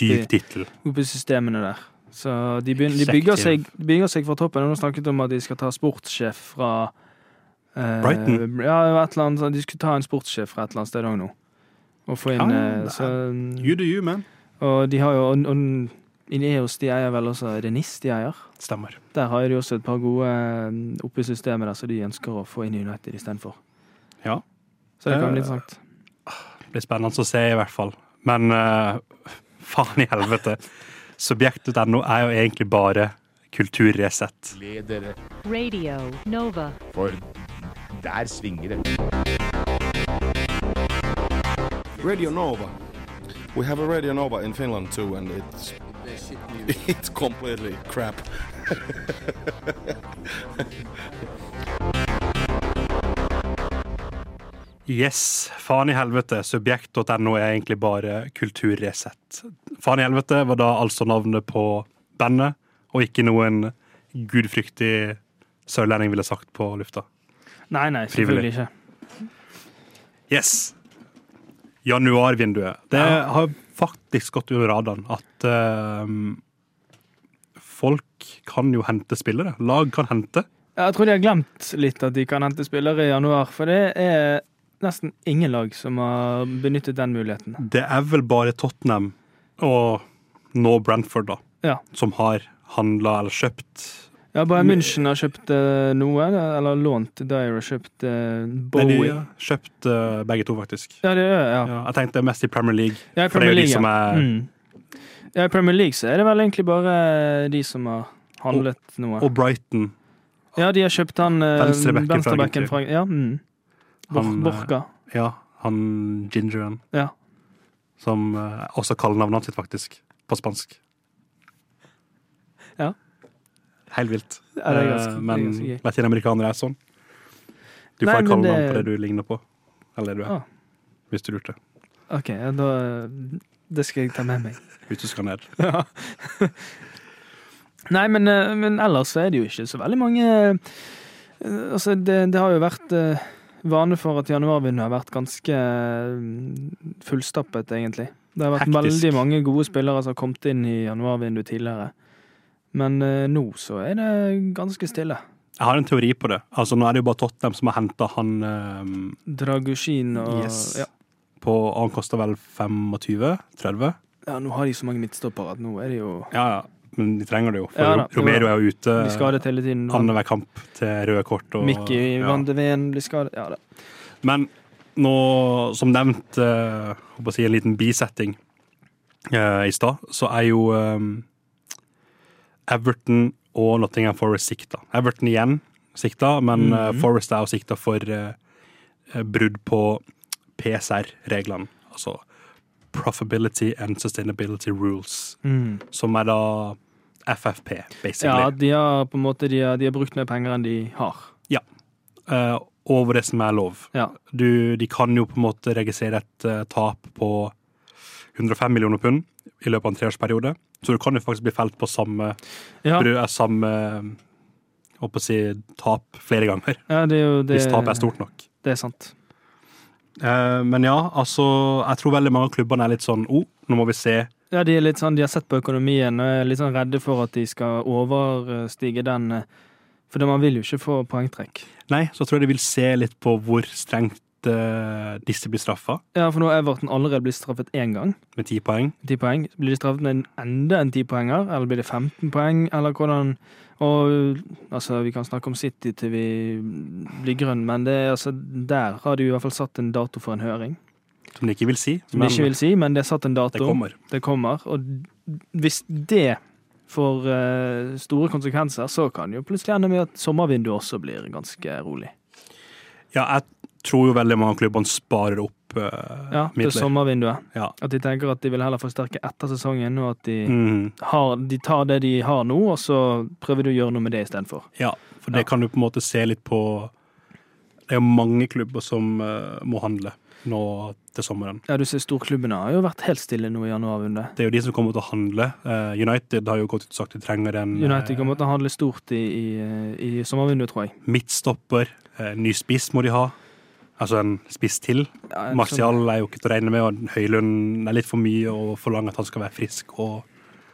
oppe i, systemene der. Så de, begynner, de, bygger seg, bygger seg fra toppen. Nå snakket om at de skal ta sportssjef fra eh, Brighton? Ja, et eller annet, de skulle ta en sportssjef fra et eller annet sted òg nå. Og få inn Ja, eh, er- så, You do you, man. Og de har jo og, og Ineos de eier vel også Er det NIS de eier? Stemmer. Der har de også et par gode eh, oppe i systemet der, så de ønsker å få inn i United istedenfor. Ja. Så det kan bli Eh, interessant. Det blir spennende å se, i hvert fall. Men uh, faen i helvete. Subjekt.no er jo egentlig bare kulturresett. Ledere, Radio Nova. for der svinger det. Radio Nova. We have a Radio Nova in Finland too, and it's it's completely crap. Yes, faen i helvete. Subjekt.no er egentlig bare kulturresett. Faen i helvete var da altså navnet på bandet, og ikke noen gudfryktig sørlending ville sagt på lufta. Nei, nei, selvfølgelig ikke. Yes! Januarvinduet. Det har faktisk gått under radaren at uh, folk kan jo hente spillere. Lag kan hente. Jeg tror de har glemt litt at de kan hente spillere i januar, for det er nesten ingen lag som har benyttet den muligheten. Det er vel bare Tottenham og nå Brentford, da, Ja. som har handla eller kjøpt Ja, Bayern München har kjøpt uh, noe, eller lånt Dyer har kjøpt Bowie. Nei, de har kjøpt uh, begge to, faktisk. Ja, det er, ja. Ja, jeg tenkte mest i Premier League. Ja, i For det er Premier jo de League, som ja. er Mm. Ja, I Premier League så er det vel egentlig bare de som har handlet noe. Og Brighton. Ja, de har kjøpt han eh, Venstrebacken fra fra Ja, mm. Han, eh, Borka. Ja, han Gingeren. Ja. Som eh, også kaller navnet sitt, faktisk. På spansk. Ja. Helt vilt. Ja, det er ganske- Eh, det er men ganske gøy. latinamerikanere er sånn. Du Nei, får men kalle navn det- på det du ligner på. Eller det du er. Ah. Hvis du lurte. OK, ja, da Det skal jeg ta med meg. Hvis du skal ned. Ja. Nei, men, eh, men ellers så er det jo ikke så veldig mange eh, Altså, det, det har jo vært eh, vane for at januarvinduet har vært ganske eh, fullstappet, egentlig. Det har vært Hektisk. veldig mange gode spillere som har kommet inn i januarvinduet tidligere. Men eh, nå så er det ganske stille. Jeg har en teori på det. Altså Nå er det jo bare Tottenham som har henta han eh, Dragushin og yes, ja. på Han koster vel 25-30? Ja, nå har de så mange midtstoppere at nå er det jo Ja, ja. Men de trenger det jo. For Ja da, Romero er jo ute annenhver kamp til røde kort. Og, Mickey ja. Van de Ven blir skadet. Ja da. Men nå, som nevnt, eh, håper å si en liten bisetting eh, i stad, så er jo eh, Everton og Nottingham Forest sikta. Everton igjen sikta, men eh, Mhm. Forest er jo sikta for eh, brudd på PSR-reglene. Altså Profitability and Sustainability Rules, Mm. som er da FFP, basically. Ja, de har på en måte de har, de har brukt mer penger enn de har. Eh, over det som er lov. Ja. Du, de kan jo på en måte registrere et uh, tap på 105 millioner pund i løpet av en treårsperiode. Så du kan jo faktisk bli felt på samme, Ja, eh, samme håper å si, tap flere ganger, ja det er jo det hvis tapet er stort nok. Det er sant. Eh, men ja, altså, jeg tror veldig mange av klubbene er litt sånn oh, nå må vi se. Ja, de er litt sånn, de har sett på økonomien og er litt sånn redde for at de skal overstige den. eh, For man vil jo ikke få poengtrekk. Nei, så tror jeg de vil se litt på hvor strengt eh, disse blir straffa, Ja, for nå har Everton allerede blitt straffet én gang. med ti poeng. 10 poeng. Blir de straffet med en enda en ti poenger, eller blir det 15 poeng, eller hvordan Og altså, vi kan snakke om City til vi blir grønn, men det, altså, der har de i hvert fall satt en dato for en høring. Som de ikke vil si. Som de ikke vil si, men det er satt en dato. det kommer. Det kommer. Og hvis det får eh, store konsekvenser, så kan det jo plutselig ende med at sommervinduet også blir ganske rolig. Ja, jeg tror jo veldig mange klubbene sparer opp uh, Ja, til midler. sommervinduet. Ja. At de tenker at de vil heller forsterke etter sesongen, og at de, mm. har, de tar det de har nå, og så prøver de å gjøre noe med det istedenfor. Ja, for det Ja. kan du på en måte se litt på Det er jo mange klubber som uh, må handle nå til sommeren. Ja, du ser storklubbene har jo vært helt stille nå i januarvinduet. Det er jo de som kommer til å handle. Eh, United har jo gått ut og sagt de trenger en eh, United kommer til å handle stort i, i, i sommervinduet, tror jeg. midtstopper. Eh, ny spiss må de ha. Altså en spiss til. Ja, en Martial er jo ikke til å regne med, og Høylund er litt for mye å forlange at han skal være frisk. Og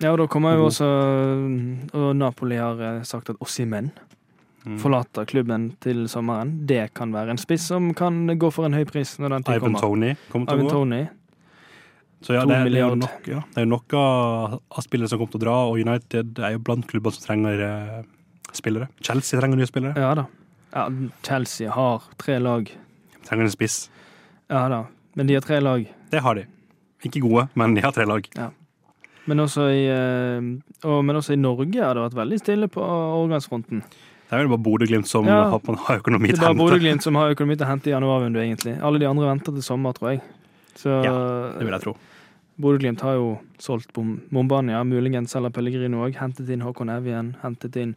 Ja, og da kommer jo også Og Napoli har eh, sagt at Ossimen mm, forlater klubben til sommeren. Det kan være en spiss som kan gå for en høy pris når den tid Ivan kommer. Tony kommer til Ivan å gå. Tony. Så ja, det, er- det, er jo milliard. nok, ja, det er jo nok av, av spillere som kommer til å dra, og United er jo blant klubbene som trenger eh, spillere. Chelsea trenger nye spillere. Ja da. Ja, Chelsea har tre lag. Trenger en spiss. Ja da. Men de har tre lag. Det har de. Ikke gode, men de har tre lag. Men også i, eh, og, men også i Norge har det vært veldig stille på overgangsfronten. Det er vel bare Bodø-Glimt som Ja. har, har økonomi Det er til å bare hente. Bodø-Glimt som har økonomi til å hente i januarvinduet, egentlig. Alle de andre venter til sommer, tror jeg. Så Det vil jeg tro. Bodø-Glimt har jo solgt Bombania, muligens selger Pellegrino òg. Hentet inn Håkon Evjen, hentet inn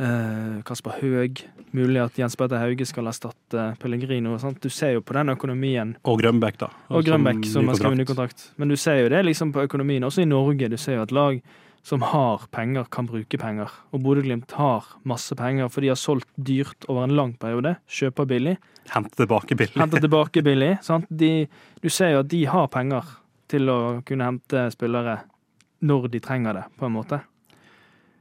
eh, Kasper Høeg. Mulig at Jens Petter Hauge skal erstatte Pellegrino. Sant? Du ser jo på den økonomien. Og Grønbæk, da. Og Grønbæk, som som har skrevet ny kontrakt. Men du ser jo det liksom på økonomien, også i Norge. Du ser jo at lag som har penger, kan bruke penger. Og Bodø-Glimt har masse penger, for de har solgt dyrt over en lang periode. Kjøper billig. Henter tilbake billig. Henter tilbake billig. Sant? De, du ser jo at de har penger til å kunne hente spillere når de trenger det, på en måte.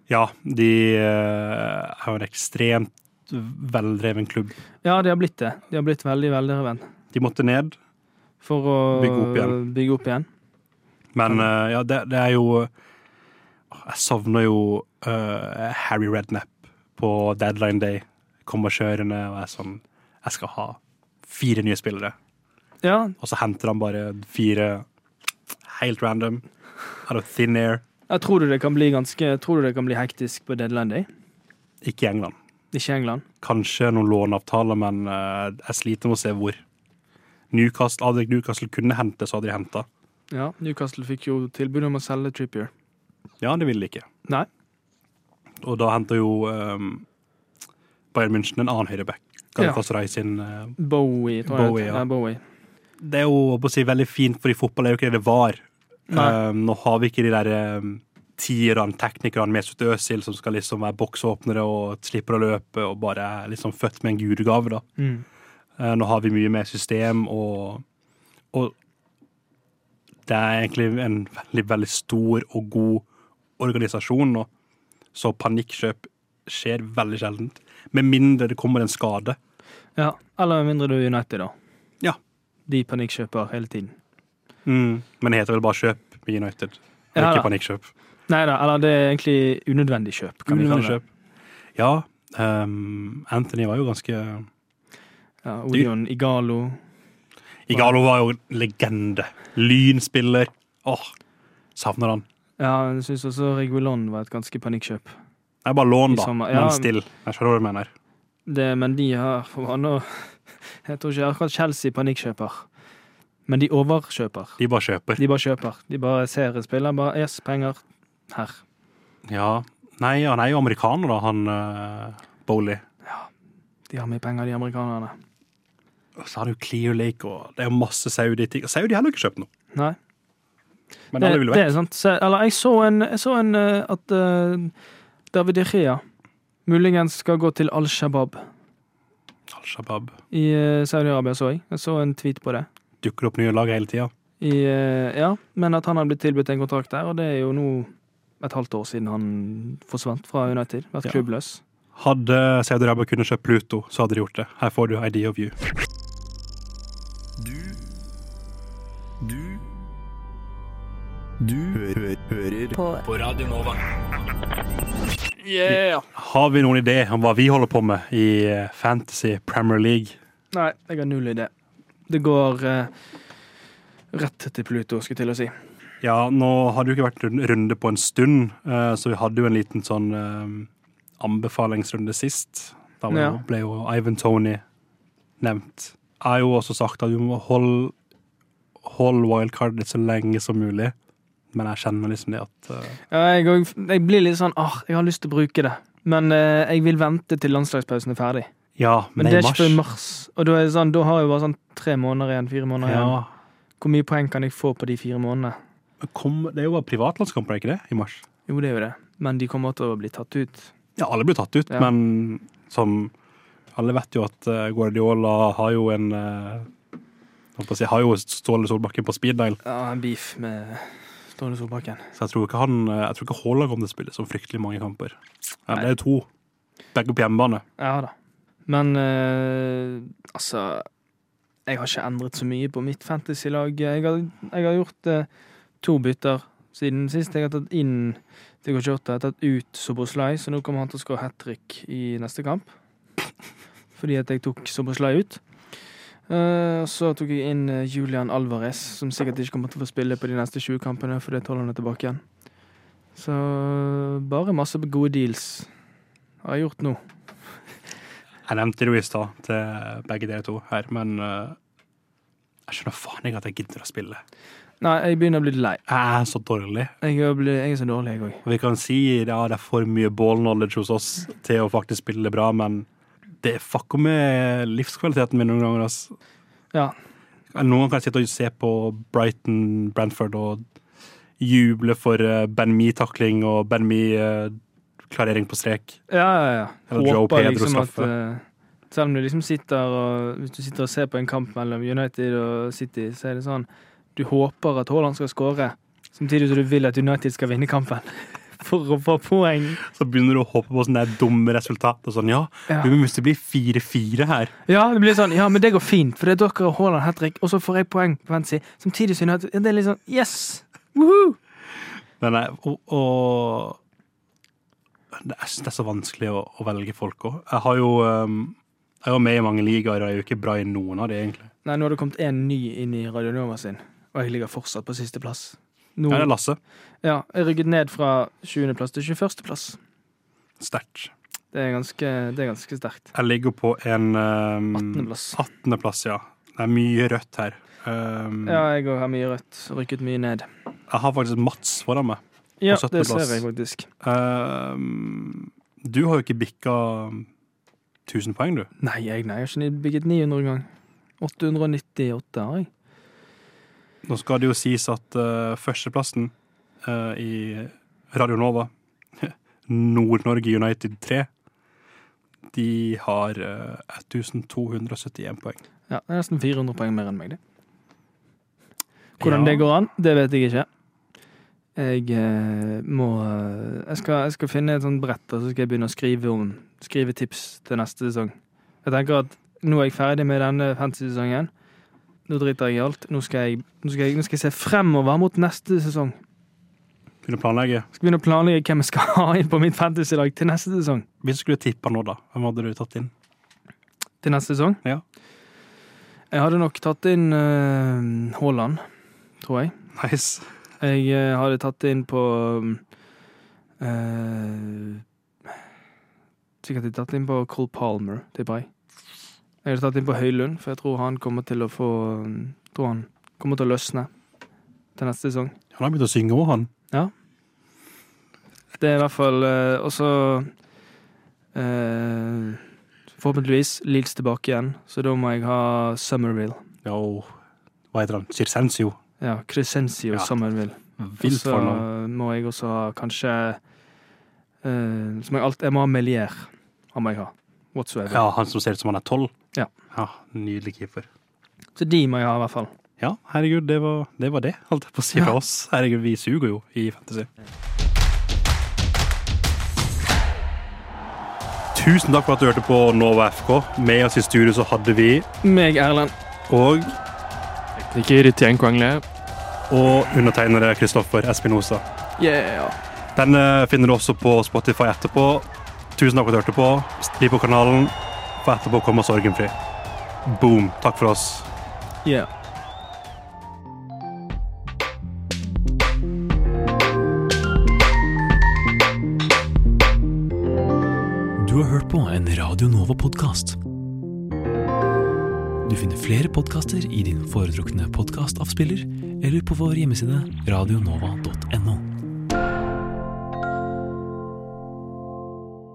Ja, de eh, er jo en ekstremt veldreven klubb. Ja, de har blitt det. De har blitt veldig veldreven. De måtte ned, For å Bygge opp igjen. bygge opp igjen. men eh, ja, det, det er jo Jeg savner jo uh, Harry Redknapp på deadline day. Kommer kjørende og er sånn Jeg skal ha fire nye spillere. Ja, Og så henter han bare fire helt random. Out of thin air. jeg tror du det kan bli ganske Tror du det kan bli hektisk på deadline day? Ikke i England. Ikke England. Kanskje noen låneavtaler, men uh, jeg sliter med å se hvor. Newcastle, hadde Newcastle kunne hente, så hadde de henta. Ja, Newcastle fikk jo tilbud om å selge Trippier. Ja, det ville de ikke. Nei. Og da henter jo um, Bayern München en annen høyreback. Rai sin uh, Bowie, tror jeg. Bowie, det ja. ja. Bowie. Det er jo å si, veldig fint, for i fotball er jo ikke det det var. Um, nå har vi ikke de der um, tierne, teknikerne, Mesut Özil, som skal liksom være boksåpnere og slipper å løpe og bare er liksom født med en gudegave, da. Mm. Uh, Nå har vi mye mer system, og, og det er egentlig en veldig, veldig stor og god organisasjon nå. Så panikkjøp skjer veldig sjeldent. Med mindre det kommer en skade. Ja, eller med mindre du er United, da. Ja. de panikkjøper hele tiden. Mm. Men det heter vel bare kjøp med United. Ja, ikke panikkjøp. Nei da, eller det er egentlig unødvendig kjøp, kan vi kalle det. Kjøp. Ja, Um, Anthony var jo ganske Ja, Odion Igalo. Igalo var jo legende. Lynspiller. Åh, savner han. Ja, jeg syns også Regulon var et ganske panikkjøp. Det er bare lån, da. men ja. Still. Jeg skjønner hva du mener. Det, men de har nå Jeg tror ikke akkurat Chelsea panikkjøper. Men de overkjøper. De bare kjøper. De bare kjøper. De bare ser spiller, bare Yes, penger. Her. Ja. Nei, han er jo amerikaner, da, han uh, Bowley. De har mye penger, de amerikanerne. Og så har du Clear Lake, og det er jo masse Saudi-ting. Saudi har jo ikke kjøpt noe. Nei. Men det, alle vil jo det er sant. Så, eller jeg så en, jeg så en eh, at uh, David Ichia muligens skal gå til Al-Shabaab Al-Shabaab i uh, Saudi-Arabia, så jeg. Jeg så en tweet på det. dukker opp nye lag hele tida. I, eh, ja, men at han hadde blitt tilbudt en kontrakt der, og det er jo nå et halvt år siden han forsvant fra United. Vært Ja. klubbløs. Hadde Saudi-Arabia kunnet kjøpe Pluto, så hadde de gjort det. Her får du Idea of You. Du hø hører på. på Radio Nova. Yeah! Har vi noen idé om hva vi holder på med i eh, Fantasy Premier League? Nei, jeg har null idé. Det går eh, rett til Pluto, skulle jeg til å si. Ja, nå har det jo ikke vært en runde på en stund, eh, så vi hadde jo en liten sånn eh, anbefalingsrunde sist. Da Ja. ble jo Ivan Tony nevnt. Jeg har jo også sagt at du må holde, hold wildcardet så lenge som mulig. Men jeg kjenner liksom det at uh... Ja, jeg, jeg blir litt sånn ah, jeg har lyst til å bruke det. Men uh, jeg vil vente til landslagspausen er ferdig. Ja, Men men det er ikke før i mars. Og da, er sånn, da har jeg bare sånn tre måneder igjen. Fire måneder igjen. Hvor mye poeng kan jeg få på de fire månedene? Kom, det er jo bare privatlandskamper, er ikke det? I mars. Jo, det er jo det. Men de kommer til å bli tatt ut. Ja, alle blir tatt ut, Ja. men som Alle vet jo at uh, Guardiola har jo en uh, å si, Har jo Ståle Solbakken på speed dial, Ja, en beef med Ståle Solbakken. så jeg tror ikke han eh, Jeg tror ikke Haaland kommer til å spille så fryktelig mange kamper. Ja, Nei. det er to. Begge på hjemmebane. Ja da. Men eh, altså Jeg har ikke endret så mye på mitt fantasy-lag. Jeg, har- jeg har gjort eh, to bytter siden sist. Jeg har tatt inn til Jota, jeg har tatt ut Soboslai, så nå kommer han til å skåre hat trick i neste kamp. Fordi at jeg tok Soboslai ut. Eh, så tok jeg inn eh, Julian Alvarez, som sikkert ikke kommer til å få spille på de neste 20 kampene, fordi Tolland er tilbake igjen. Så bare masse gode deals har jeg gjort nå. Jeg nevnte det jo i stad til begge dere to her, men uh, jeg skjønner faen ikke at jeg gidder å spille. Nei, jeg begynner å bli lei. Jeg er så dårlig. Jeg er, ble, jeg er så dårlig, jeg òg. Vi kan si ja, det er for mye ball knowledge hos oss til å faktisk spille bra, men det fucker med livskvaliteten min noen ganger. Altså. Ja. Noen ganger kan jeg sitte og se på Brighton, Brentford og juble for eh, Ben Me-takling og Ben Me-klarering på strek. Ja, ja, ja. Eller Joe Pedro liksom eh, Selv om du liksom sitter og Hvis du sitter og ser på en kamp mellom United og City, så er det sånn Du håper at Haaland skal skåre, samtidig som du vil at United skal vinne kampen. For å få poeng. Så begynner du å håpe på sånne dumme resultater. Sånn, ja, Ja. vi må bli 4-4 her. ja, det blir sånn Ja, men det går fint, for det er dere og Haaland hat trick, og så får jeg poeng på Fantasy. Samtidig som Det er litt sånn Yes! Woohoo! Men nei, og, og det, er, det er så vanskelig å, å velge folk òg. Jeg har jo um, jeg var med i mange ligaer, og jeg er jo ikke bra i noen av de, egentlig. Nei, nå har det kommet en ny inn i Radionova sin, og jeg ligger fortsatt på sisteplass. Nå, Ja, det er Lasse. ja, jeg rykket ned fra 20. plass til 21. plass. Sterkt. Det er ganske, det er ganske sterkt. Jeg ligger på en um, 18. plass. 18. plass, ja. Det er mye rødt her. Um, Ja, jeg har mye rødt. Rykket mye ned. Jeg har faktisk Mats foran meg. Ja, det 17. plass. ser jeg faktisk. Um, du har jo ikke bikka 1000 poeng, du. Nei, jeg, nei, jeg har ikke bygget 900 engang. 898 har jeg. Nå skal det jo sies at uh, førsteplassen uh, i Radio Nova, Nord-Norge United 3, de har uh, 1271 poeng. Ja, det er nesten 400 poeng mer enn meg, det. Hvordan Ja. det går an, det vet jeg ikke. Jeg eh, må eh, jeg, skal, jeg skal finne et sånt brett, og så skal jeg begynne å skrive om Skrive tips til neste sesong. Jeg tenker at nå er jeg ferdig med denne fantasy-sesongen. Nå driter jeg i alt. Nå skal jeg, nå skal jeg, nå skal jeg se fremover mot neste sesong. Begynne å planlegge. Skal begynne å planlegge hvem jeg skal ha inn på mitt fantasy-lag til neste sesong. Hvis du skulle tippa nå, da, hvem hadde du tatt inn? Til neste sesong? Ja. Jeg hadde nok tatt inn Haaland, Haaland, tror jeg. Nice. Jeg uh, hadde tatt inn på uh, Sikkert tatt inn på Cole Palmer, tipper jeg. Jeg hadde tatt inn på Høylund, for jeg tror han kommer til å få tror han kommer til å løsne til neste sesong. Han har begynt å synge òg, han. Det er i hvert fall eh, Og så eh, Forhåpentligvis Leeds tilbake igjen, så da må jeg ha Summerville. Ja, og hva heter han? Circensio. Ja, Crescencio Ja. Summerville. Vilt så for så må jeg også ha kanskje eh, som jeg alt, Jeg må ha Melier. Han må jeg ha. Whatsoever. Ja, han som ser ut som han er tolv. Ja. ja. Nydelig keeper. Så de må jeg ha, i hvert fall. Ja, herregud, det var det, var det holdt jeg på å si fra oss. Herregud, vi suger jo i Fantasy. Tusen takk for at du hørte på Nova FK. Med oss i studio så hadde vi Meg, Erlend. og, Tekniker Tien Kwangle. Og undertegnede Kristoffer Espinosa. Yeah. Den finner du også på Spotify etterpå. Tusen takk for at du hørte på. Bli på kanalen, for etterpå å komme Sorgenfri. Boom. Takk for oss. Yeah. Du har hørt på en Radio Nova-podkast. Du finner flere podkaster i din foretrukne podkastavspiller eller på vår hjemmeside radionova.no.